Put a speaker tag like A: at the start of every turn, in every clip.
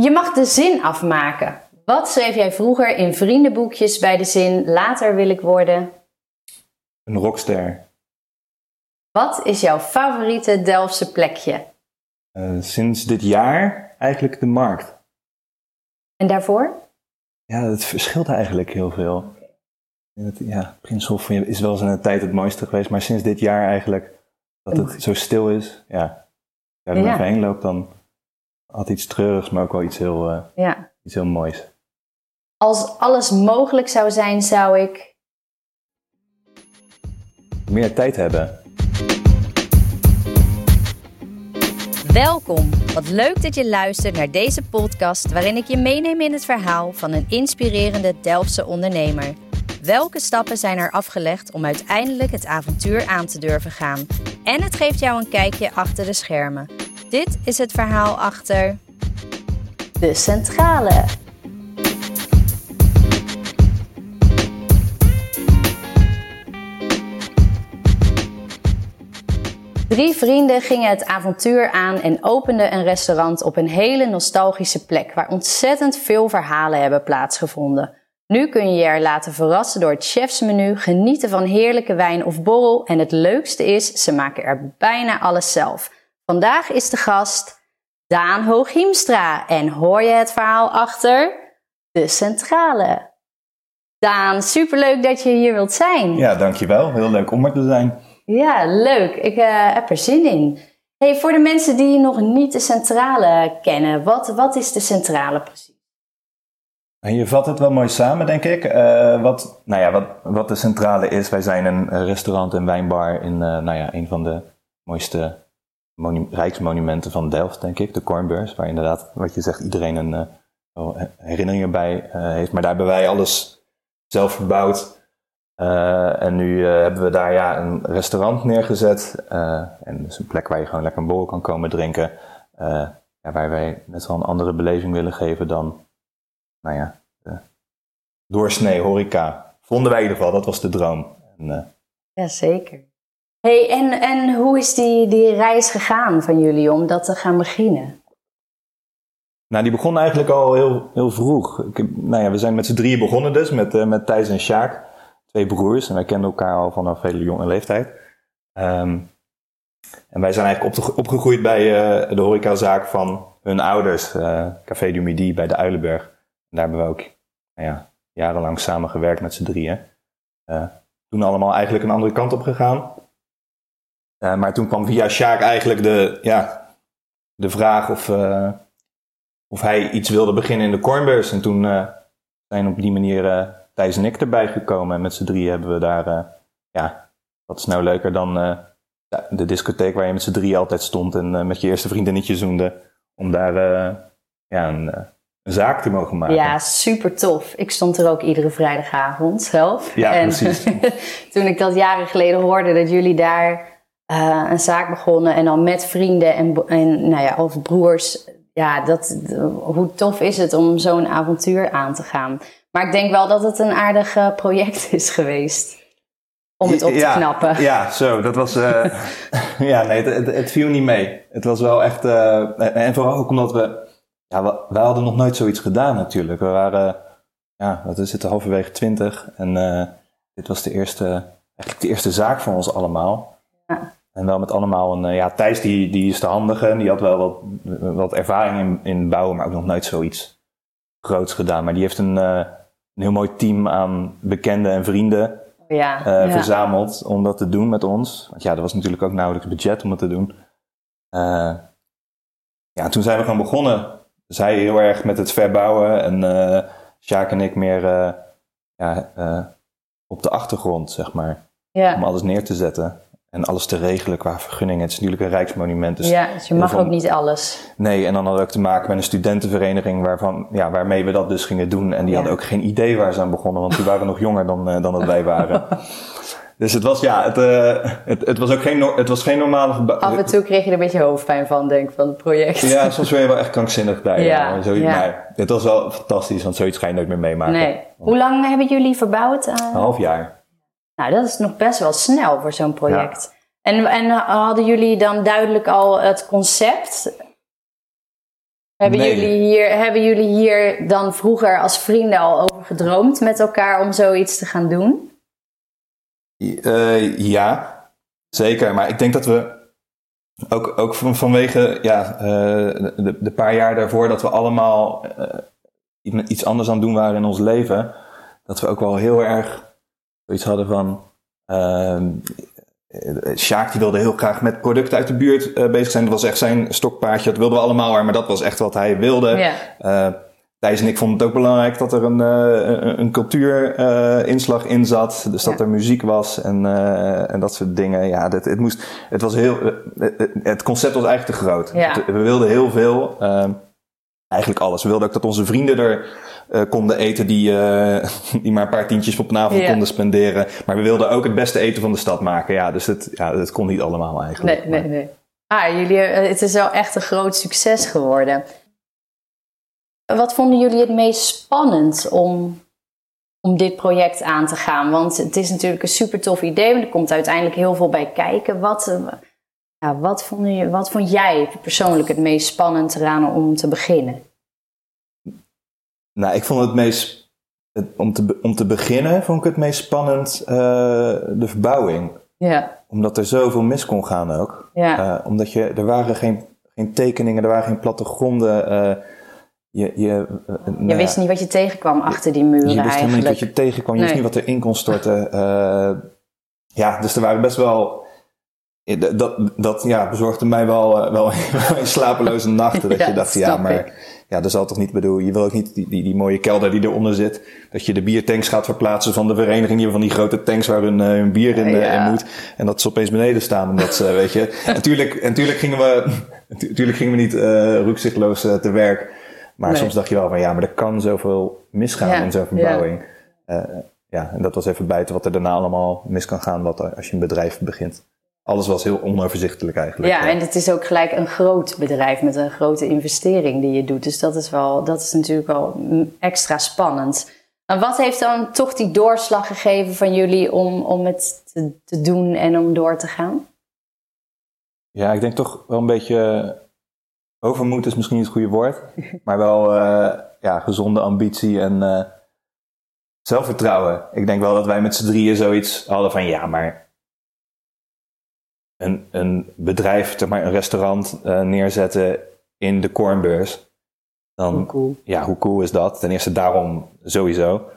A: Je mag de zin afmaken. Wat schreef jij vroeger in vriendenboekjes bij de zin later wil ik worden?
B: Een rockster.
A: Wat is jouw favoriete Delftse plekje?
B: Uh, sinds dit jaar eigenlijk de markt.
A: En daarvoor?
B: Ja, het verschilt eigenlijk heel veel. Het, ja, Prinshof is wel eens een tijd het mooiste geweest, maar sinds dit jaar eigenlijk dat het zo stil is. Ja, er ja. heen loopt, dan had iets treurigs, maar ook wel iets heel, uh, ja. iets heel moois.
A: Als alles mogelijk zou zijn, zou ik.
B: Meer tijd hebben.
A: Welkom. Wat leuk dat je luistert naar deze podcast waarin ik je meeneem in het verhaal van een inspirerende Delftse ondernemer. Welke stappen zijn er afgelegd om uiteindelijk het avontuur aan te durven gaan? En het geeft jou een kijkje achter de schermen. Dit is het verhaal achter de centrale. Drie vrienden gingen het avontuur aan en openden een restaurant op een hele nostalgische plek waar ontzettend veel verhalen hebben plaatsgevonden. Nu kun je je er laten verrassen door het chefsmenu, genieten van heerlijke wijn of borrel en het leukste is, ze maken er bijna alles zelf. Vandaag is de gast Daan Hooghiemstra en hoor je het verhaal achter de centrale. Daan, superleuk dat je hier wilt zijn.
B: Ja, dankjewel. Heel leuk om er te zijn.
A: Ja, leuk. Ik uh, heb er zin in. Hey, voor de mensen die nog niet de centrale kennen, wat, wat is de centrale precies?
B: Je vat het wel mooi samen, denk ik. Uh, wat, nou ja, wat, wat de centrale is, wij zijn een restaurant en wijnbar in uh, nou ja, een van de mooiste rijksmonumenten van Delft, denk ik, de Kornbeurs, waar inderdaad, wat je zegt, iedereen een uh, herinneringen bij heeft. Maar daar hebben wij alles zelf verbouwd. Uh, en nu hebben we daar ja, een restaurant neergezet. En dus een plek waar je gewoon lekker een borrel kan komen drinken. Ja, waar wij net wel een andere beleving willen geven dan, nou ja, de doorsnee horeca. Vonden wij in ieder geval, dat was de droom. En,
A: ja, zeker. Hey, en, en hoe is die, die reis gegaan van jullie om dat te gaan beginnen?
B: Nou, die begon eigenlijk al heel, heel vroeg. Nou ja, we zijn met z'n drieën begonnen dus, met, met Thijs en Sjaak twee broers en wij kenden elkaar al vanaf hele jonge leeftijd. Um, en wij zijn eigenlijk opgegroeid bij uh, de horecazaak van hun ouders, uh, Café du Midi bij de Uilenberg. En daar hebben we ook nou ja, jarenlang samen gewerkt met z'n drieën. Toen allemaal eigenlijk een andere kant op gegaan. Maar toen kwam via Sjaak eigenlijk de, ja, de vraag of, of hij iets wilde beginnen in de Cornbus. En toen zijn op die manier Thijs en ik erbij gekomen. En met z'n drie hebben we daar, ja, wat is nou leuker dan de discotheek waar je met z'n drie altijd stond en met je eerste vriendinnetje zoende. Om daar ja, een, een, zaak te mogen maken.
A: Ja, super tof. Ik stond er ook iedere vrijdagavond zelf.
B: Ja, en precies.
A: toen ik dat jaren geleden hoorde dat jullie daar een zaak begonnen en dan met vrienden en, en nou ja, of broers. Ja, dat, hoe tof is het om zo'n avontuur aan te gaan. Maar ik denk wel dat het een aardig eh, project is geweest. Om het op te knappen.
B: Ja, zo. Dat was. Uh, ja, nee, het, het, viel niet mee. Het was wel echt. Uh, en vooral ook omdat we. Ja, we, wij hadden nog nooit zoiets gedaan natuurlijk. We waren. Ja, we zitten halverwege twintig. En dit was de eerste. Eigenlijk de eerste zaak van ons allemaal. Ja. En wel met allemaal een. ja, Thijs die, die is de handige. En die had wel wat, wat ervaring in, in bouwen, maar ook nog nooit zoiets groots gedaan. Maar die heeft een een heel mooi team aan bekenden en vrienden ja, uh, verzameld om dat te doen met ons. Want ja, er was natuurlijk ook nauwelijks budget om het te doen. Uh, ja, toen zijn we gewoon begonnen. Zij heel erg met het verbouwen en uh, Sjaak en ik meer ja, op de achtergrond, zeg maar. Ja. Om alles neer te zetten en alles te regelen qua vergunningen. Het is natuurlijk een rijksmonument. Dus
A: ja, dus je mag ook niet alles.
B: Nee, en dan hadden we ook te maken met een studentenvereniging waarvan, ja, waarmee we dat dus gingen doen. En die hadden ook geen idee waar ze aan begonnen, want die waren nog jonger dan, uh, dan dat wij waren. Dus het was, ja, het, uh, het, het, was ook geen, het was geen normale...
A: Af en toe kreeg je er een beetje hoofdpijn van, denk ik, van het project.
B: Ja, soms ben je wel echt krankzinnig bij. Ja, zoiets, ja. Maar het was wel fantastisch, want zoiets ga je nooit meer meemaken. Nee.
A: Hoe lang hebben jullie verbouwd? Uh...
B: Een half jaar.
A: Nou, dat is nog best wel snel voor zo'n project. En, en hadden jullie dan duidelijk al het concept? Hebben,
B: Nee.
A: jullie hier, hebben jullie hier dan vroeger als vrienden al over gedroomd met elkaar om zoiets te gaan doen?
B: Eh, ja, zeker. Maar ik denk dat we ook, ook van, vanwege ja, eh, de, de paar jaar daarvoor dat we allemaal eh, iets anders aan het doen waren in ons leven, dat we ook wel heel erg zoiets hadden van. ehm eh, Sjaak die wilde heel graag met producten uit de buurt eh, bezig zijn. Dat was echt zijn stokpaardje. Dat wilden we allemaal, maar dat was echt wat hij wilde.
A: Ja.
B: Eh, Thijs en ik vonden het ook belangrijk dat er een, een, cultuurinslag in zat. Dus dat er muziek was en, en dat soort dingen. Ja, dit, het, moest, het, was heel, het, concept was eigenlijk te groot.
A: Ja.
B: We wilden heel veel. ehm, eigenlijk alles. We wilden ook dat onze vrienden er eh, konden eten die, eh, die maar een paar tientjes op een avond konden spenderen. Maar we wilden ook het beste eten van de stad maken. Ja, dus het, ja, het kon niet allemaal eigenlijk.
A: Nee, nee, nee. Ah, jullie, eh, het is wel echt een groot succes geworden. Wat vonden jullie het meest spannend om, om dit project aan te gaan? Want het is natuurlijk een super tof idee, maar er komt uiteindelijk heel veel bij kijken. Wat, ja, wat, vond, je, wat vond jij persoonlijk het meest spannend eraan om te beginnen?
B: Nou, ik vond het meest. Het, om, te, om te beginnen vond ik het meest spannend eh, de verbouwing.
A: Ja,
B: Omdat er zoveel mis kon gaan ook.
A: ja,
B: Eh, omdat je, er waren geen, geen tekeningen, er waren geen plattegronden. eh je, je, nou
A: je
B: ja,
A: wist niet wat je tegenkwam achter die muren
B: je wist helemaal niet
A: eigenlijk.
B: wat je tegenkwam. Je wist niet wat erin kon storten. Ja, dus er waren best wel... Dat, dat ja, bezorgde mij wel, eh, wel in slapeloze nachten. Dat
A: Ja,
B: je dacht,
A: dat
B: ja, maar
A: ik.
B: Ja, dat zal toch niet bedoel. Je wil ook niet die, die, die mooie kelder die eronder zit. Dat je de biertanks gaat verplaatsen van de vereniging. Die hebben van die grote tanks waar hun, eh, hun bier in, eh,
A: Ja.
B: in moet. En dat ze opeens beneden staan. Omdat ze, weet je. En tuurlijk, en tuurlijk gingen we, natuurlijk gingen we niet rukzichtloos eh, te werk. Maar
A: Nee.
B: soms dacht je wel van ja, maar er kan zoveel misgaan
A: Ja,
B: in zo'n
A: ja.
B: verbouwing. Eh, ja, en dat was even buiten wat er daarna allemaal mis kan gaan wat als je een bedrijf begint. Alles was heel onoverzichtelijk eigenlijk.
A: Ja, en het is ook gelijk een groot bedrijf met een grote investering die je doet. Dus dat is, wel, dat is natuurlijk wel extra spannend. Maar wat heeft dan toch die doorslag gegeven van jullie om, om het te, te doen en om door te gaan?
B: Ja, ik denk toch wel een beetje. Overmoed is misschien niet het goede woord. maar wel eh, ja, gezonde ambitie en eh, zelfvertrouwen. Ik denk wel dat wij met z'n drieën zoiets hadden van ja, maar. Een, een bedrijf, zeg maar een restaurant eh, neerzetten in de cornbeurs. Dan,
A: cool.
B: ja, hoe cool is dat? Ten eerste daarom sowieso.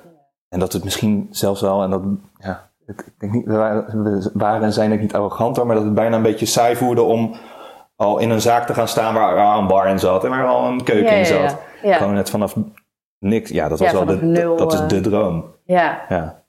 B: En dat het misschien zelfs wel, en dat, ja, ik, ik denk niet, we waren, en zijn ook niet arrogant hoor, maar dat het bijna een beetje saai voelde om al in een zaak te gaan staan waar al een bar in zat en waar al een keuken
A: Ja,
B: in zat.
A: ja. Ja.
B: Gewoon net vanaf niks. Ja, dat was wel de,
A: nul,
B: dat is
A: eh.
B: de droom.
A: Ja,
B: Ja.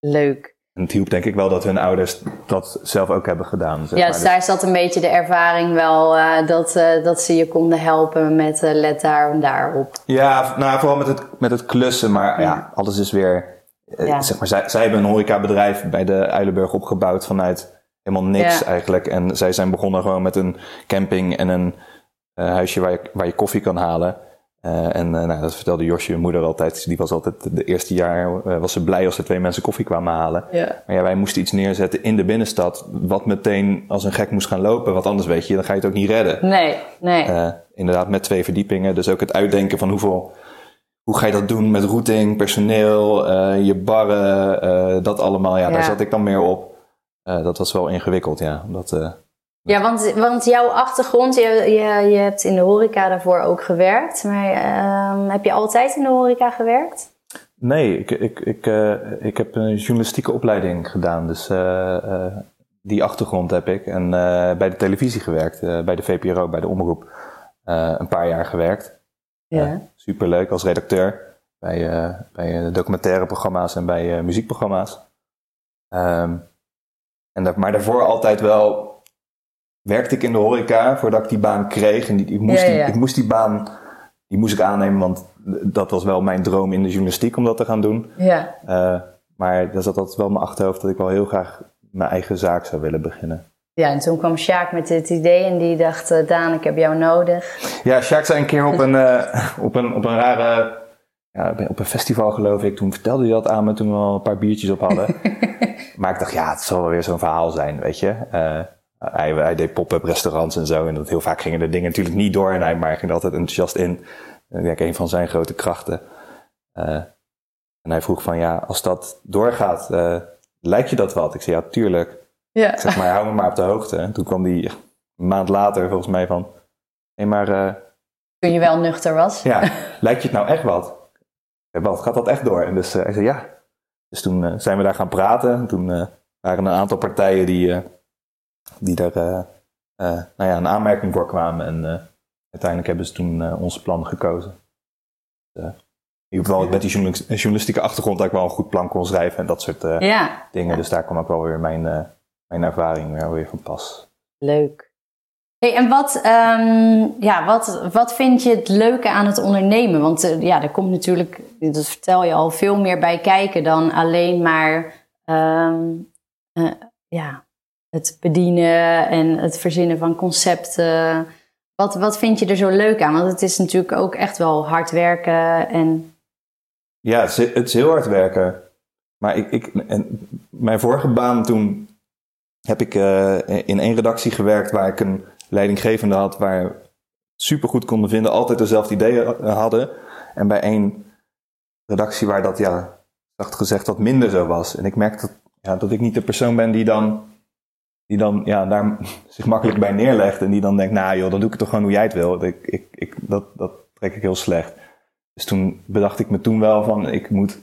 A: leuk.
B: En het hielp denk ik wel dat hun ouders dat zelf ook hebben gedaan. Zeg
A: Ja,
B: maar.
A: dus
B: Dus-
A: daar zat een beetje de ervaring wel eh, dat, eh, dat ze je konden helpen met eh, let daar en daar op.
B: Ja, nou, vooral met het, met het klussen, maar ja, alles is weer.
A: Ja.
B: Zeg maar, zij, zij hebben een horecabedrijf bij de Uilenburg opgebouwd vanuit helemaal niks
A: Ja.
B: eigenlijk. En zij zijn begonnen gewoon met een camping en een huisje waar je, waar je koffie kan halen. Eh, en eh, nou, dat vertelde Josje, hun moeder altijd. Die was altijd de eerste jaar eh, was ze blij als er twee mensen koffie kwamen halen.
A: Ja.
B: Maar ja, wij moesten iets neerzetten in de binnenstad, wat meteen als een gek moest gaan lopen. Want anders weet je, dan ga je het ook niet redden.
A: Nee, nee.
B: Inderdaad, met twee verdiepingen. Dus ook het uitdenken van hoeveel. Hoe ga je dat doen met routing, personeel, je barren, dat allemaal. Ja,
A: Ja.
B: daar zat ik dan meer op. Dat was wel ingewikkeld, ja. Omdat,
A: Ja, want, want jouw achtergrond, je, je, je hebt in de horeca daarvoor ook gewerkt. Maar ehm, heb je altijd in de horeca gewerkt?
B: nee, ik, ik, ik, eh, ik heb een journalistieke opleiding gedaan. Dus eh, eh, die achtergrond heb ik. En bij de televisie gewerkt, bij de VPRO, bij de omroep. Een paar jaar gewerkt.
A: Ja.
B: superleuk als redacteur bij, bij documentaire programma's en bij muziekprogramma's. Ehm, en dat, maar daarvoor altijd wel werkte ik in de horeca voordat ik die baan kreeg. En die, ik, moest
A: Ja, ja.
B: Die, ik moest die baan die moest ik aannemen, want dat was wel mijn droom in de journalistiek om dat te gaan doen.
A: ja.
B: Eh, maar daar zat altijd wel in mijn achterhoofd dat ik wel heel graag mijn eigen zaak zou willen beginnen.
A: Ja, en toen kwam Sjaak met dit idee en die dacht, eh, Daan, ik heb jou nodig.
B: Ja, Sjaak zei een keer op een, eh, op een, op een rare... Ja, op een festival geloof ik. Toen vertelde hij dat aan me toen we al een paar biertjes op hadden. maar ik dacht, ja, het zal wel weer zo'n verhaal zijn, weet je. Eh, hij, hij deed pop-up restaurants en zo. En dat heel vaak gingen de dingen natuurlijk niet door. En hij, maar ging er altijd enthousiast in. Ik denk een van zijn grote krachten. en hij vroeg van, ja, als dat doorgaat, lijkt je dat wat? Ik zei, ja, tuurlijk. Ja. Ik zeg, maar hou me maar op de hoogte. En toen kwam die een maand later volgens mij van, nee, maar...
A: Toen je wel nuchter was.
B: Ja, lijkt je het nou echt wat? Wat, gaat dat echt door? En dus hij zei, ja. Dus toen zijn we daar gaan praten. En toen waren een aantal partijen die die daar uh, uh, nou ja, een aanmerking voor kwamen. En uh, uiteindelijk hebben ze toen onze plan gekozen. in ieder geval met die journalistieke achtergrond dat ik wel een goed plan kon schrijven en dat soort ja. dingen. Dus daar kwam ook wel weer mijn, mijn ervaring weer, weer van pas.
A: Leuk. Hey, en wat, um, ja, wat, wat vind je het leuke aan het ondernemen? Want uh, ja, er komt natuurlijk, dat vertel je al, veel meer bij kijken dan alleen maar um, uh, ja, het bedienen en het verzinnen van concepten. Wat, wat vind je er zo leuk aan? Want het is natuurlijk ook echt wel hard werken en...
B: Ja, het is, het is heel hard werken. Maar ik, ik, en mijn vorige baan toen heb ik uh, in één redactie gewerkt waar ik een leidinggevende had waar supergoed konden vinden, altijd dezelfde ideeën hadden. En bij één redactie waar dat, ja, zacht gezegd, wat minder zo was. En ik merkte dat, ja, dat ik niet de persoon ben die dan die dan ja, daar zich makkelijk bij neerlegt en die dan denkt, nou joh, dan doe ik het toch gewoon hoe jij het wil. Ik, ik, ik, dat, dat trek ik heel slecht. Dus toen bedacht ik me toen wel van, ik moet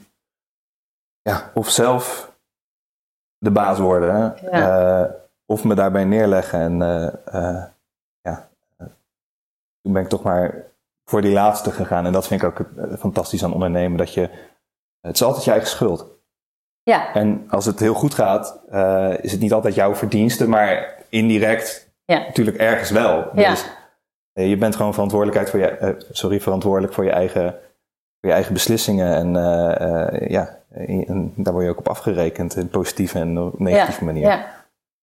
B: ja, of zelf de baas worden, hè? Uh, of me daarbij neerleggen. En uh, uh, ja, toen ben ik toch maar voor die laatste gegaan. En dat vind ik ook fantastisch aan ondernemen, dat je, het is altijd je eigen schuld. Ja. En als het heel goed gaat, uh, is het niet altijd jouw verdienste, maar indirect ja. natuurlijk ergens wel. Ja. Dus uh, je bent gewoon verantwoordelijkheid voor je, uh, sorry, verantwoordelijk voor je eigen, voor je eigen beslissingen. En ja, en daar word je ook op afgerekend in positieve en negatieve manier. Ja.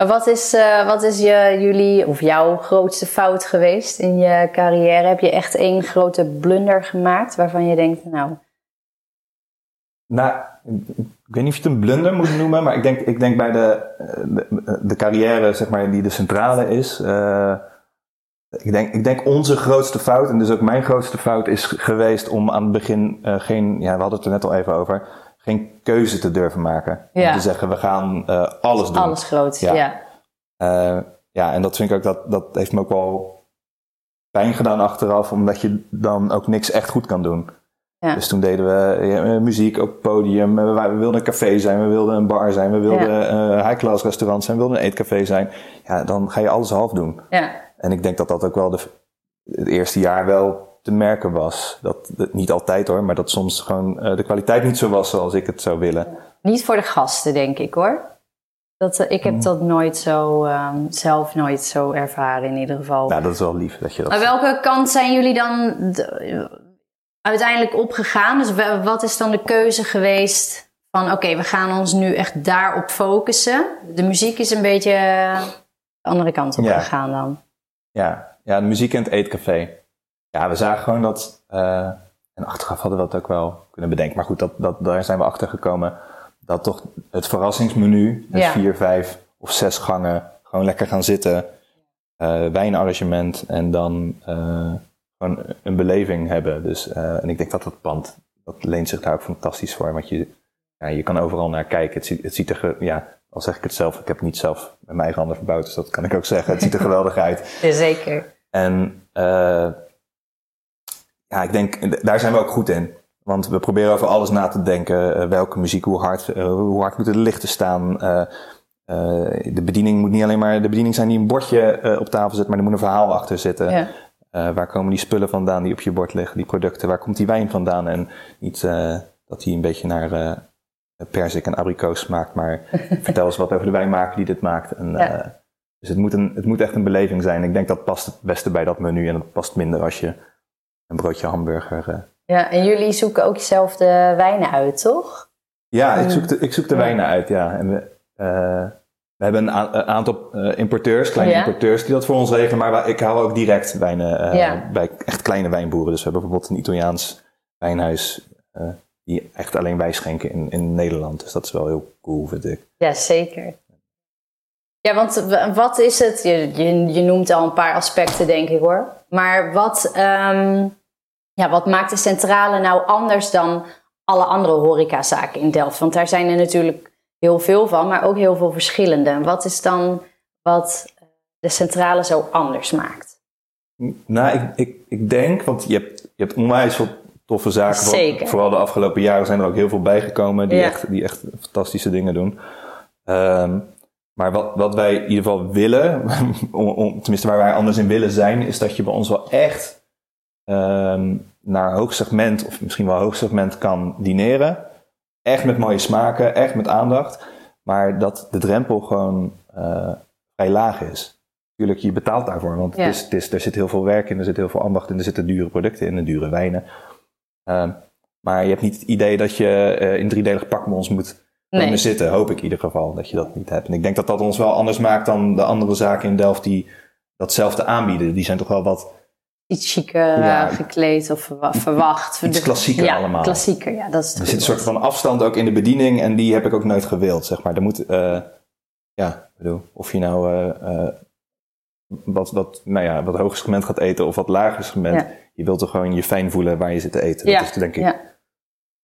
A: Wat is, wat is je, jullie of jouw grootste fout geweest in je carrière? Heb je echt één grote blunder gemaakt waarvan je denkt, nou.
B: Nou, ik weet niet of je het een blunder moet noemen, maar ik denk, ik denk bij de, de, de carrière, zeg maar, die de centrale is. Uh, ik, denk, ik denk onze grootste fout, en dus ook mijn grootste fout, is geweest om aan het begin uh, geen, ja, we hadden het er net al even over, geen keuze te durven maken. Ja. Om te zeggen, we gaan uh, alles doen.
A: Alles groot, ja. Ja.
B: ja, en dat vind ik ook, dat, dat heeft me ook wel pijn gedaan achteraf, omdat je dan ook niks echt goed kan doen. Dus toen deden we ja, muziek op het podium. We, we, wilden een café zijn, we wilden een bar zijn, we wilden een uh, high-class restaurant zijn, we wilden een eetcafé zijn. Ja, dan ga je alles half doen. Ja. En ik denk dat dat ook wel de, het eerste jaar wel te merken was. Dat, niet altijd hoor, maar dat soms gewoon uh, de kwaliteit niet zo was zoals ik het zou willen.
A: Niet voor de gasten, denk ik hoor. Dat, uh, ik heb mm. dat nooit zo, um, zelf nooit zo ervaren in ieder geval.
B: Nou, dat is wel lief dat je dat
A: Maar welke kant zijn jullie dan uiteindelijk opgegaan? Dus wat is dan de keuze geweest van oké, we gaan ons nu echt daarop focussen? De muziek is een beetje de andere kant op gegaan dan.
B: Ja. ja, de muziek in het eetcafé. Ja, we zagen gewoon dat, uh, en achteraf hadden we dat ook wel kunnen bedenken, maar goed, dat, dat, daar zijn we achter gekomen, dat toch het verrassingsmenu, met vier, vijf of zes gangen, gewoon lekker gaan zitten, uh, wijnarrangement en dan... Uh, gewoon een beleving hebben. Dus, uh, en ik denk dat dat pand, dat leent zich daar ook fantastisch voor. Want je, ja, je kan overal naar kijken. Het ziet, het ziet er, ja, al zeg ik het zelf, ik heb het niet zelf met mijn eigen handen verbouwd, dus dat kan ik ook zeggen. Het ziet er geweldig uit.
A: zeker.
B: En uh, ja, ik denk, daar zijn we ook goed in. Want we proberen over alles na te denken. Uh, welke muziek, hoe hard, uh, hoe hard moeten de lichten staan. de bediening moet niet alleen maar de bediening zijn die een bordje op tafel zet, maar er moet een verhaal achter zitten. Ja. Uh, waar komen die spullen vandaan die op je bord liggen, die producten? Waar komt die wijn vandaan? En niet uh, dat hij een beetje naar uh, perzik en abrikoos smaakt, maar vertel eens wat over de wijnmaker die dit maakt. En, ja. dus het moet, een, het moet echt een beleving zijn. Ik denk dat past het beste bij dat menu en dat past minder als je een broodje hamburger.
A: ja, en jullie zoeken ook zelf de wijnen uit, toch?
B: Ja, ik zoek de, ik zoek de wijnen uit, ja. En we, we hebben een, aantal uh, importeurs, kleine importeurs, die dat voor ons regelen. Maar ik haal ook direct wijnen uh, bij echt kleine wijnboeren. Dus we hebben bijvoorbeeld een Italiaans wijnhuis uh, die echt alleen wij schenken in, in Nederland. Dus dat is wel heel cool, vind ik.
A: Ja, zeker. Ja, want wat is het? Je, je, je, noemt al een paar aspecten, denk ik hoor. Maar wat, um, ja, wat maakt de centrale nou anders dan alle andere horecazaken in Delft? Want daar zijn er natuurlijk heel veel van, maar ook heel veel verschillende. Wat is dan wat de centrale zo anders maakt?
B: Nou, ik, ik, ik denk, want je hebt, je hebt onwijs veel toffe zaken. Zeker. Vooral de afgelopen jaren zijn er ook heel veel bijgekomen die, echt, die echt fantastische dingen doen. Um, maar wat, wat wij in ieder geval willen, om, tenminste waar wij anders in willen zijn, is dat je bij ons wel echt um, naar hoog segment, of misschien wel hoog segment kan dineren. Echt met mooie smaken, echt met aandacht. Maar dat de drempel gewoon uh, vrij laag is. Tuurlijk, je betaalt daarvoor, want het is, het is, er zit heel veel werk in, er zit heel veel ambacht in, er zitten dure producten in, en dure wijnen. Uh, maar je hebt niet het idee dat je uh, in driedelig pak bij ons moet nee. zitten, hoop ik in ieder geval dat je dat niet hebt. En ik denk dat dat ons wel anders maakt dan de andere zaken in Delft die datzelfde aanbieden. Die zijn toch wel wat...
A: Iets chiquer gekleed of verwacht.
B: Iets klassieker
A: ja,
B: allemaal.
A: klassieker, ja. Dat is
B: er zit een soort van afstand ook in de bediening en die heb ik ook nooit gewild, zeg maar. Er moet, uh, ja, bedoel, of je nou uh, uh, wat, wat, nou ja, wat hoger segment gaat eten of wat lager segment. Je wilt er gewoon je fijn voelen waar je zit te eten. Dat is denk ik,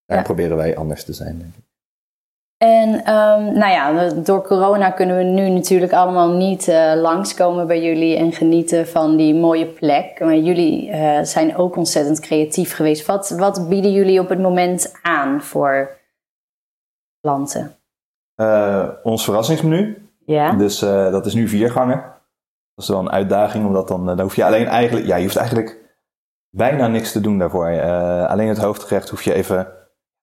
B: daar proberen wij anders te zijn, denk ik.
A: En um, nou ja, door corona kunnen we nu natuurlijk allemaal niet uh, langskomen bij jullie en genieten van die mooie plek. Maar jullie uh, zijn ook ontzettend creatief geweest. Wat, wat bieden jullie op het moment aan voor klanten?
B: Uh, ons verrassingsmenu. Ja. Dus dat is nu vier gangen. Dat is wel een uitdaging, omdat dan, dan hoef je alleen eigenlijk, ja, je hoeft eigenlijk bijna niks te doen daarvoor. alleen het hoofdgerecht hoef je even,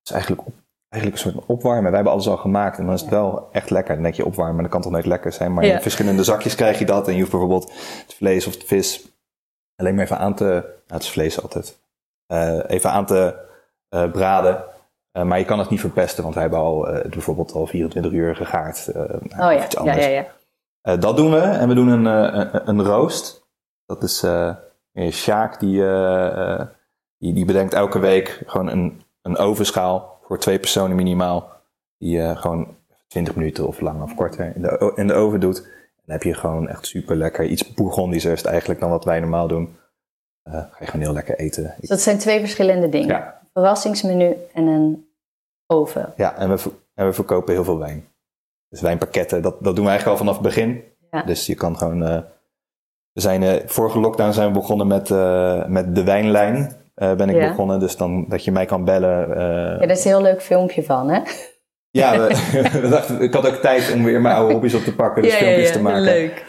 B: is eigenlijk op eigenlijk een soort opwarmen. Wij hebben alles al gemaakt en dan is het wel echt lekker. Dan denk je opwarmen, maar dat kan toch nooit lekker zijn. Maar in verschillende zakjes krijg je dat. En je hoeft bijvoorbeeld het vlees of de vis alleen maar even aan te... Nou, het is vlees altijd. Uh, even aan te uh, braden. Uh, maar je kan het niet verpesten, want wij hebben al bijvoorbeeld al 24 uur gegaard.
A: oh ja, ja, ja,
B: ja. dat doen we. En we doen een, een, een roost. Dat is Sjaak, die, die, die bedenkt elke week gewoon een, een ovenschaal voor twee personen minimaal. Die je gewoon 20 minuten of langer of korter in de, in de oven doet. Dan heb je gewoon echt super lekker. Iets bourgondischer is eigenlijk dan wat wij normaal doen. Uh, ga je gewoon heel lekker eten.
A: Dus dat zijn twee verschillende dingen. Ja. Verrassingsmenu en een oven.
B: Ja, en we, en we verkopen heel veel wijn. Dus wijnpakketten, dat, dat doen we eigenlijk al vanaf het begin. Ja. Dus je kan gewoon... Uh, we zijn, uh, vorige lockdown zijn we begonnen met, met de wijnlijn. Uh, ben ik begonnen. Dus dan dat je mij kan bellen. Uh,
A: ja, daar is een heel leuk filmpje van, hè?
B: Ja, we, dachten, ik had ook tijd om weer mijn oude hobby's op te pakken, dus filmpjes te maken.
A: Leuk.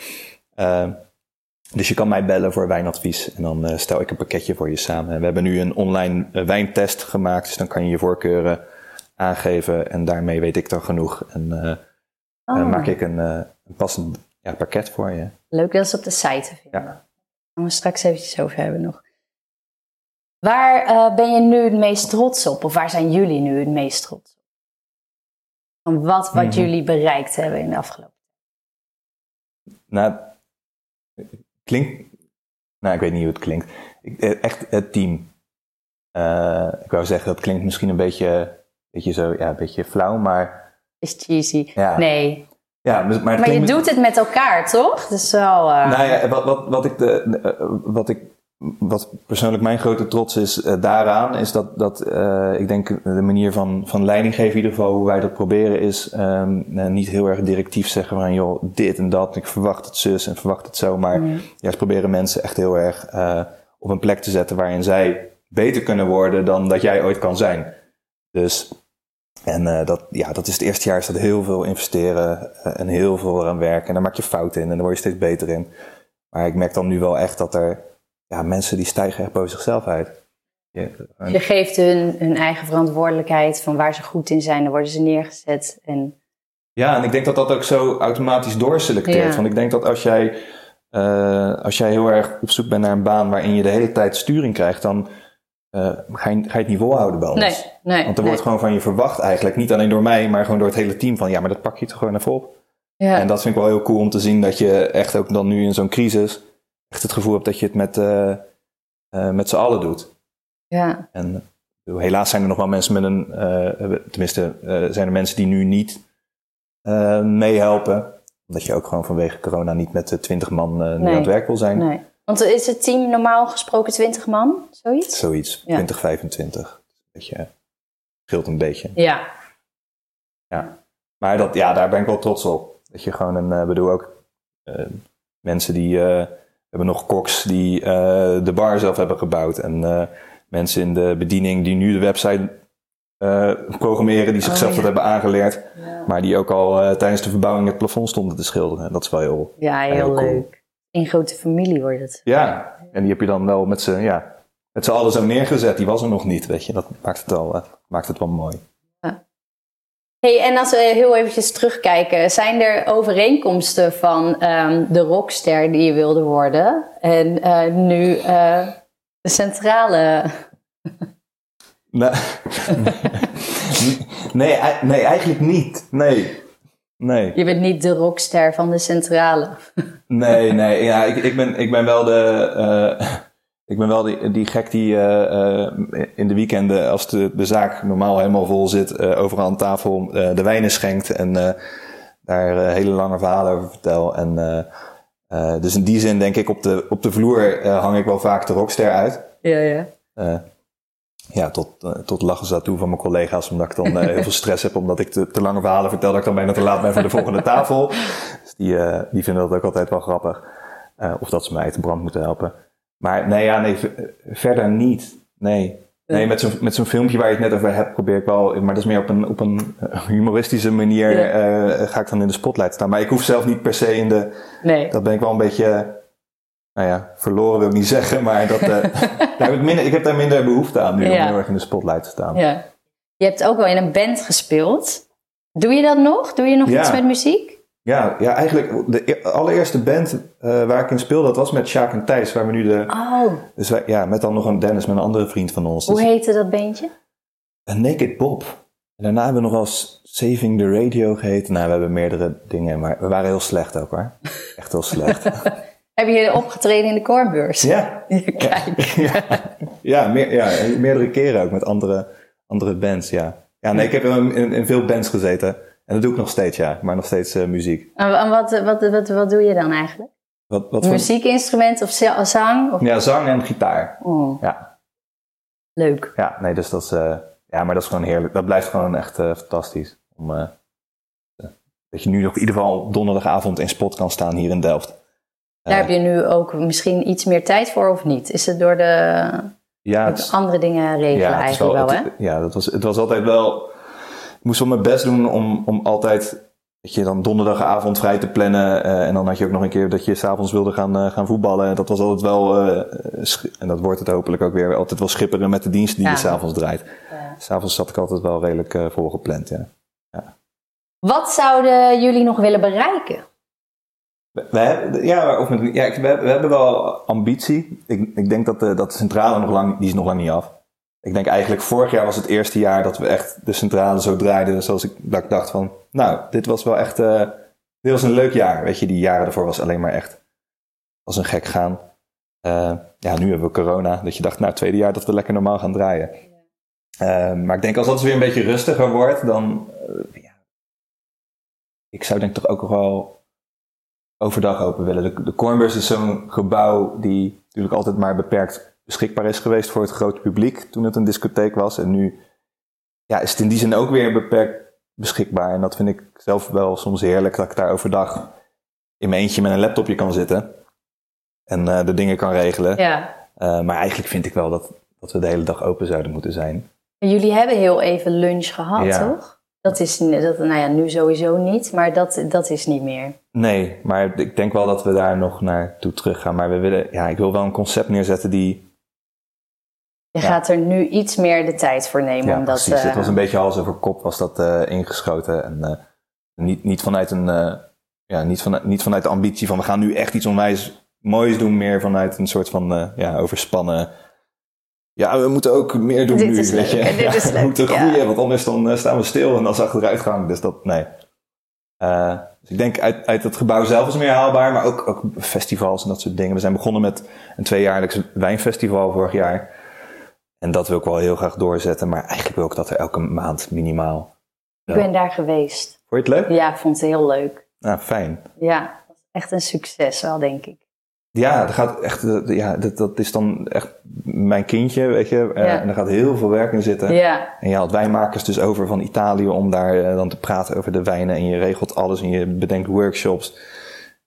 B: Uh, dus je kan mij bellen voor wijnadvies en dan stel ik een pakketje voor je samen. We hebben nu een online wijntest gemaakt, dus dan kan je je voorkeuren aangeven en daarmee weet ik dan genoeg. En oh. maak ik een, een passend ja, pakket voor je.
A: Leuk, dat is op de site te vinden. Ja. Gaan we straks eventjes over hebben nog. Waar uh, ben je nu het meest trots op? Of waar zijn jullie nu het meest trots op? Van wat, wat mm jullie bereikt hebben in de afgelopen?
B: Nou, klinkt... Nou, ik weet niet hoe het klinkt. Eh, echt het team. Uh, ik wou zeggen, dat klinkt misschien een beetje, beetje, zo, ja, een beetje flauw, maar...
A: Is cheesy. Ja. Nee.
B: Ja, maar,
A: maar je doet het met elkaar, toch? Dus wel, uh...
B: Nou ja, wat, wat, wat, ik de, wat ik wat persoonlijk mijn grote trots is uh, daaraan, is dat, dat uh, ik denk de manier van, van leiding geven, in ieder geval hoe wij dat proberen, is um, niet heel erg directief zeggen van joh, dit en dat, ik verwacht het zus en verwacht het zo, maar mm. juist proberen mensen echt heel erg op een plek te zetten waarin zij beter kunnen worden dan dat jij ooit kan zijn. Dus, en dat, ja, dat is het eerste jaar, is dat heel veel investeren en heel veel eraan werken en daar maak je fouten in en daar word je steeds beter in. Maar ik merk dan nu wel echt dat er ja, mensen die stijgen echt boven zichzelf uit.
A: Je, je geeft hun hun eigen verantwoordelijkheid van waar ze goed in zijn, dan worden ze neergezet. En...
B: Ja, en ik denk dat dat ook zo automatisch doorselecteert. Want ik denk dat als jij, uh, als jij heel erg op zoek bent naar een baan waarin je de hele tijd sturing krijgt, dan uh, ga, je, ga je het niet volhouden bij ons.
A: Nee, nee,
B: Want er wordt gewoon van je verwacht eigenlijk, niet alleen door mij, maar gewoon door het hele team van ja, maar dat pak je toch gewoon even op. Ja. En dat vind ik wel heel cool om te zien dat je echt ook dan nu in zo'n crisis echt het gevoel hebt dat je het met, uh, uh, met z'n allen doet.
A: Ja.
B: En helaas zijn er nog wel mensen met een, tenminste zijn er mensen die nu niet meehelpen. Omdat je ook gewoon vanwege corona niet met de 20 man nu aan het werk wil zijn.
A: Nee. Want is het team normaal gesproken 20 man, zoiets?
B: Zoiets, ja. 20, 25. Beetje, scheelt een beetje.
A: Ja.
B: Ja. Maar dat, ja, daar ben ik wel trots op. Dat je gewoon een, bedoel ook, uh, mensen die, uh, hebben nog koks die de bar zelf hebben gebouwd. En mensen in de bediening die nu de website programmeren, die zichzelf oh, ja. dat hebben aangeleerd. Ja. Maar die ook al tijdens de verbouwing het plafond stonden te schilderen. Dat is wel heel,
A: ja, heel, heel leuk. Cool. In grote familie wordt het.
B: Ja, en die heb je dan wel met z'n ja, met z'n allen zo neergezet. Die was er nog niet, weet je. Dat maakt het wel, maakt het wel mooi.
A: Hey, en als we heel eventjes terugkijken, zijn er overeenkomsten van um, de rockster die je wilde worden en uh, nu uh, de centrale?
B: nee, nee, nee, eigenlijk niet. Nee. Nee.
A: Je bent niet de rockster van de centrale.
B: nee, nee. Ja, ik, ik, ben, ik ben wel de. Uh, ik ben wel die, die gek die uh, in de weekenden, als de, de zaak normaal helemaal vol zit, uh, overal aan tafel de wijnen schenkt en daar hele lange verhalen over vertel. En, dus in die zin denk ik, op de, op de vloer hang ik wel vaak de rockster uit.
A: Ja, ja.
B: ja, tot, tot lachen zat toe van mijn collega's, omdat ik dan heel veel stress heb, omdat ik te, te, lange verhalen vertel, dat ik dan bijna te laat ben voor de volgende tafel. Dus die, die vinden dat ook altijd wel grappig. of dat ze mij uit de brand moeten helpen. Maar nee, ja, nee, verder niet. Nee. Nee, met zo'n, met zo'n filmpje waar je het net over hebt, probeer ik wel, maar dat is meer op een, op een humoristische manier, uh, ga ik dan in de spotlight staan. Maar ik hoef zelf niet per se in de, nee. dat ben ik wel een beetje, nou ja, verloren wil ik niet zeggen, maar dat, uh, daar heb ik, minder, ik heb daar minder behoefte aan nu ja. om heel erg in de spotlight te staan.
A: Ja. Je hebt ook wel in een band gespeeld. Doe je dat nog? Doe je nog iets met muziek?
B: Ja, ja, eigenlijk de e-, allereerste band uh, waar ik in speelde, dat was met Sjaak en Thijs, waar we nu de...
A: Oh.
B: Dus wij, ja, met dan nog een Dennis, met een andere vriend van ons.
A: Hoe
B: dus,
A: heette dat bandje?
B: Een Naked Bob. En daarna hebben we nog wel Saving the Radio geheten. Nou, we hebben meerdere dingen, maar we waren heel slecht ook hoor. Echt heel slecht.
A: Heb je opgetreden in de Cornbeurs?
B: Ja.
A: Kijk.
B: ja, ja, meer, ja, meerdere keren ook met andere, andere bands, ja. Ja, nee, ik heb in, in, in veel bands gezeten. En dat doe ik nog steeds, ja. Maar nog steeds uh, muziek.
A: En wat, wat, wat, wat, doe je dan eigenlijk?
B: Wat, wat
A: Muziekinstrument of zang? Of?
B: Ja, zang en gitaar.
A: Oh.
B: Ja.
A: Leuk.
B: Ja, nee, dus dat is, uh, ja, maar dat is gewoon heerlijk. Dat blijft gewoon echt uh, fantastisch. Om, dat je nu nog in ieder geval donderdagavond in spot kan staan hier in Delft.
A: Daar heb je nu ook misschien iets meer tijd voor of niet? Is het door de
B: ja, het,
A: andere dingen regelen ja, eigenlijk wel,
B: wel
A: hè?
B: Ja, dat was, het was altijd wel ik moest wel mijn best doen om, om altijd dat je dan donderdagavond vrij te plannen. Uh, en dan had je ook nog een keer dat je s'avonds wilde gaan, uh, gaan voetballen. Dat was altijd wel, uh, en dat wordt het hopelijk ook weer, altijd wel schipperen met de diensten die ja. je s'avonds draait. Ja. S'avonds zat ik altijd wel redelijk volgepland, ja. ja.
A: Wat zouden jullie nog willen bereiken?
B: We, we hebben, ja, of met, ja, we, we, hebben wel ambitie. Ik, ik denk dat de, dat de centrale nog lang, die is nog lang niet af ik denk eigenlijk vorig jaar was het eerste jaar dat we echt de centrale zo draaiden. Zoals ik, dat ik dacht van, nou, dit was wel echt, uh, dit was een leuk jaar. Weet je, die jaren daarvoor was alleen maar echt als een gek gaan. Uh, ja, nu hebben we corona. Dat je dacht, nou, tweede jaar dat we lekker normaal gaan draaien. Uh, maar ik denk als dat weer een beetje rustiger wordt, dan, ja, ik zou denk toch ook wel overdag open willen. De, de Cornbus is zo'n gebouw die natuurlijk altijd maar beperkt beschikbaar is geweest voor het grote publiek toen het een discotheek was. En nu ja, is het in die zin ook weer beperkt beschikbaar. En dat vind ik zelf wel soms heerlijk, dat ik daar overdag in mijn eentje met een laptopje kan zitten. En uh, de dingen kan regelen.
A: Ja.
B: Uh, maar eigenlijk vind ik wel dat, dat we de hele dag open zouden moeten zijn.
A: Jullie hebben heel even lunch gehad, ja. toch? Dat is dat, nou ja, nu sowieso niet, maar dat, dat is niet meer.
B: Nee, maar ik denk wel dat we daar nog naartoe terug gaan. Maar we willen, ja, ik wil wel een concept neerzetten die
A: je gaat er nu iets meer de tijd voor nemen.
B: Ja,
A: omdat,
B: precies. Uh, het was een beetje hals over kop was dat uh, ingeschoten. En uh, niet, niet, vanuit een, ja, niet, van, niet vanuit de ambitie van we gaan nu echt iets onwijs moois doen. Meer vanuit een soort van ja, overspannen... Ja, we moeten ook meer doen
A: Dit
B: nu.
A: Is
B: weet
A: leuk.
B: je.
A: Dit is leuk.
B: we moeten groeien, want anders dan staan we stil en dan is achteruitgang. Dus dat, nee. dus ik denk uit, uit het gebouw zelf is meer haalbaar, maar ook, ook festivals en dat soort dingen. We zijn begonnen met een tweejaarlijks wijnfestival vorig jaar. En dat wil ik wel heel graag doorzetten, maar eigenlijk wil ik dat er elke maand minimaal.
A: Ik ben daar geweest.
B: Vond je het leuk?
A: Ja, ik vond het heel leuk.
B: Nou, fijn.
A: Ja, echt een succes wel, denk ik.
B: Ja, dat gaat echt, ja, dat, dat is dan echt mijn kindje, weet je. Uh, En er gaat heel veel werk in zitten.
A: Ja.
B: En je haalt wijnmakers dus over van Italië om daar uh, dan te praten over de wijnen. En je regelt alles en je bedenkt workshops.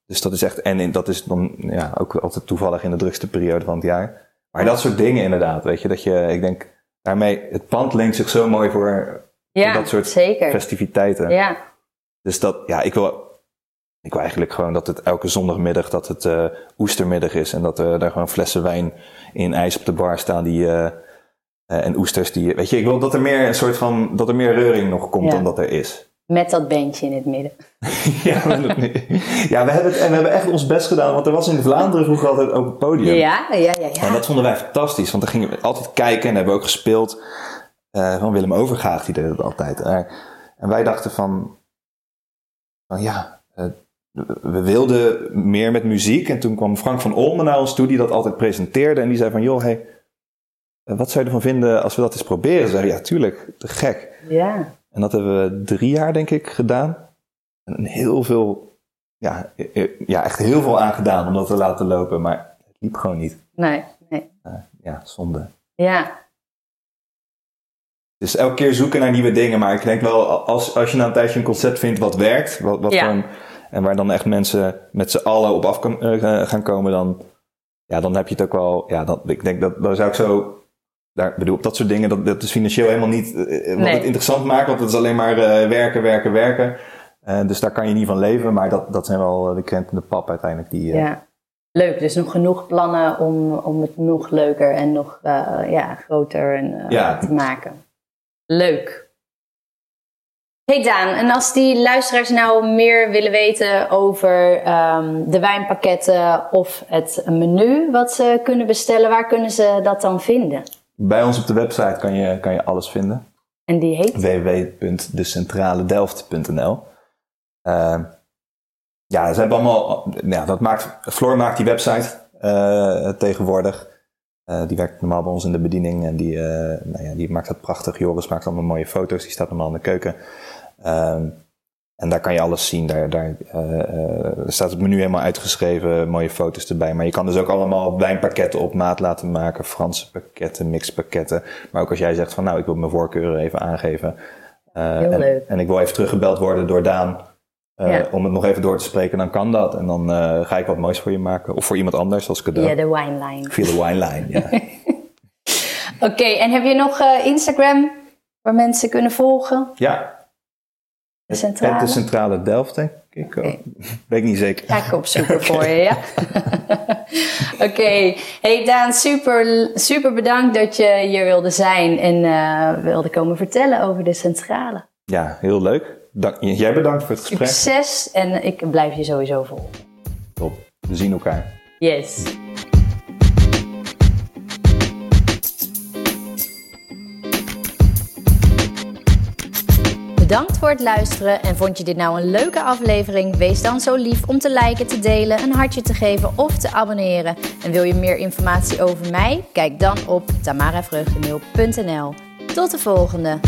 B: Dus dat is echt, en dat is dan ja, ook altijd toevallig in de drukste periode van het jaar. Maar dat soort dingen inderdaad, weet je. Dat je, ik denk, daarmee, het pand leent zich zo mooi voor,
A: ja,
B: voor dat soort
A: zeker.
B: festiviteiten.
A: Ja.
B: Dus dat, ja, ik wil, ik wil eigenlijk gewoon dat het elke zondagmiddag dat het uh, oestermiddag is. En dat er daar gewoon flessen wijn in ijs op de bar staan die, uh, uh, en oesters die, weet je, ik wil dat er meer een soort van, dat er meer reuring nog komt
A: Ja.
B: dan dat er is.
A: Met dat bandje in het midden.
B: ja, dat- ja, we hebben het, en we hebben echt ons best gedaan, want er was in Vlaanderen vroeger altijd ook een podium.
A: Ja, ja, ja, ja.
B: En dat vonden wij fantastisch, want dan gingen we altijd kijken en hebben we ook gespeeld. eh, van Willem Overgaag, die deed dat altijd. Eh, en wij dachten van, van ja, eh, we wilden meer met muziek. En toen kwam Frank van Olmen naar ons toe, die dat altijd presenteerde. En die zei van, joh, hey, wat zou je ervan vinden als we dat eens proberen? Zeiden ja, tuurlijk, te gek.
A: Ja,
B: En dat hebben we drie jaar, denk ik, gedaan. En heel veel, ja, eh, eh, ja echt heel veel aan gedaan om dat te laten lopen. Maar het liep gewoon niet.
A: nee, nee.
B: Eh, ja, zonde.
A: Ja,
B: Dus elke keer zoeken naar nieuwe dingen. Maar ik denk wel, als, als je na een tijdje een concept vindt wat werkt, wat, wat
A: Ja.
B: en waar dan echt mensen met z'n allen op af kan- eh, gaan komen, dan, ja, dan heb je het ook wel. Ja, dat, ik denk dat daar zou ik zo. Daar, bedoel, op dat soort dingen, dat, dat is financieel helemaal niet eh, wat
A: Nee.
B: het interessant maakt, want het is alleen maar eh, werken, werken, werken. Eh, dus daar kan je niet van leven, maar dat, dat zijn wel eh, de krent en de pap uiteindelijk. Die, eh,
A: ja. Leuk, dus nog genoeg plannen om, om het nog leuker en nog eh, ja, groter en, eh,
B: Ja.
A: te maken. Leuk. Hey Daan, en als die luisteraars nou meer willen weten over ehm, de wijnpakketten of het menu wat ze kunnen bestellen, waar kunnen ze dat dan vinden?
B: Bij ons op de website kan je, kan je alles vinden.
A: En die heet?
B: www.decentraledelft.nl. Uh, ja, ze hebben allemaal. Ja, dat maakt, Floor maakt die website eh, tegenwoordig. Eh, die werkt normaal bij ons in de bediening en die, eh, nou ja, die maakt dat prachtig. Joris maakt allemaal mooie foto's, die staat normaal in de keuken. Ehm, en daar kan je alles zien. Daar, daar eh, eh, er staat het menu helemaal uitgeschreven, mooie foto's erbij. Maar je kan dus ook allemaal wijnpakketten op maat laten maken. Franse pakketten, mixpakketten. Maar ook als jij zegt van nou, ik wil mijn voorkeuren even aangeven. Eh,
A: Heel
B: en,
A: leuk.
B: en ik wil even teruggebeld worden door Daan.
A: Ja.
B: Om het nog even door te spreken, dan kan dat. En dan ga ik wat moois voor je maken. Of voor iemand anders als cadeau.
A: Via de Wineline.
B: Via de wine line, ja.
A: Oké, en heb je nog Instagram waar mensen kunnen volgen?
B: ja.
A: De centrale?
B: Het de centrale Delft, denk ik. Weet ik niet zeker.
A: Ga ik opzoeken voor je, ja. Oké. Hey Daan, super, super bedankt dat je hier wilde zijn en eh, wilde komen vertellen over de centrale.
B: Ja, heel leuk. Dank, jij bedankt voor het gesprek.
A: Succes en ik blijf je sowieso volgen.
B: Top. We zien elkaar.
A: Yes. Bedankt voor het luisteren en vond je dit nou een leuke aflevering? Wees dan zo lief om te liken, te delen, een hartje te geven of te abonneren. En wil je meer informatie over mij? Kijk dan op tamaravreugdeneel.nl. Tot de volgende!